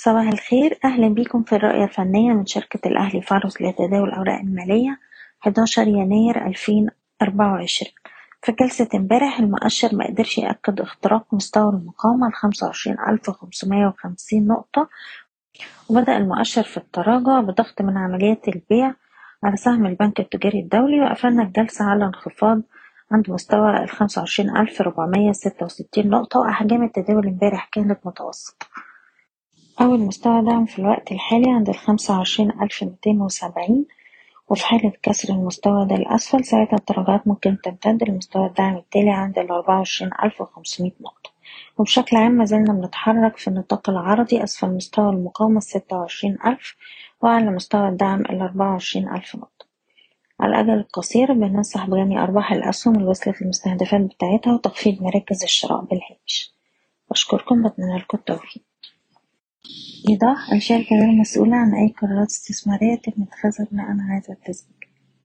صباح الخير. أهلا بيكم في الرؤية الفنية من شركة الأهلي فارس لتداول الأوراق المالية 11 يناير 2024 في جلسة امبارح المؤشر مقدرش يأكد اختراق مستوى المقاومة وخمسمية وخمسين نقطة وبدأ المؤشر في التراجع بضغط من عمليات البيع على سهم البنك التجاري الدولي وقفلنا الجلسة على انخفاض عند مستوى ستة وستين نقطة وأحجام التداول امبارح كانت متوسطة. أول مستوى دعم في الوقت الحالي عند الخمسة وعشرين ألف ميتين وسبعين وفي حالة كسر المستوى ده الأسفل ساعتها التراجعات ممكن تمتد لمستوى الدعم التالي عند الأربعة وعشرين ألف وخمسمية نقطة. وبشكل عام مازلنا بنتحرك في النطاق العرضي أسفل مستوى المقاومة الستة وعشرين ألف وأعلى مستوى الدعم الأربعة وعشرين ألف نقطة. على الأجل القصير بننصح بجميع أرباح الأسهم اللي وصلت للمستهدفات بتاعتها وتخفيض مراكز الشراء بالهامش بشكركم بتمنى لكم التوفيق. إيضاح الشركة غير مسؤولة عن أي قرارات استثمارية يتم اتخاذها بناء على هذا التسجيل.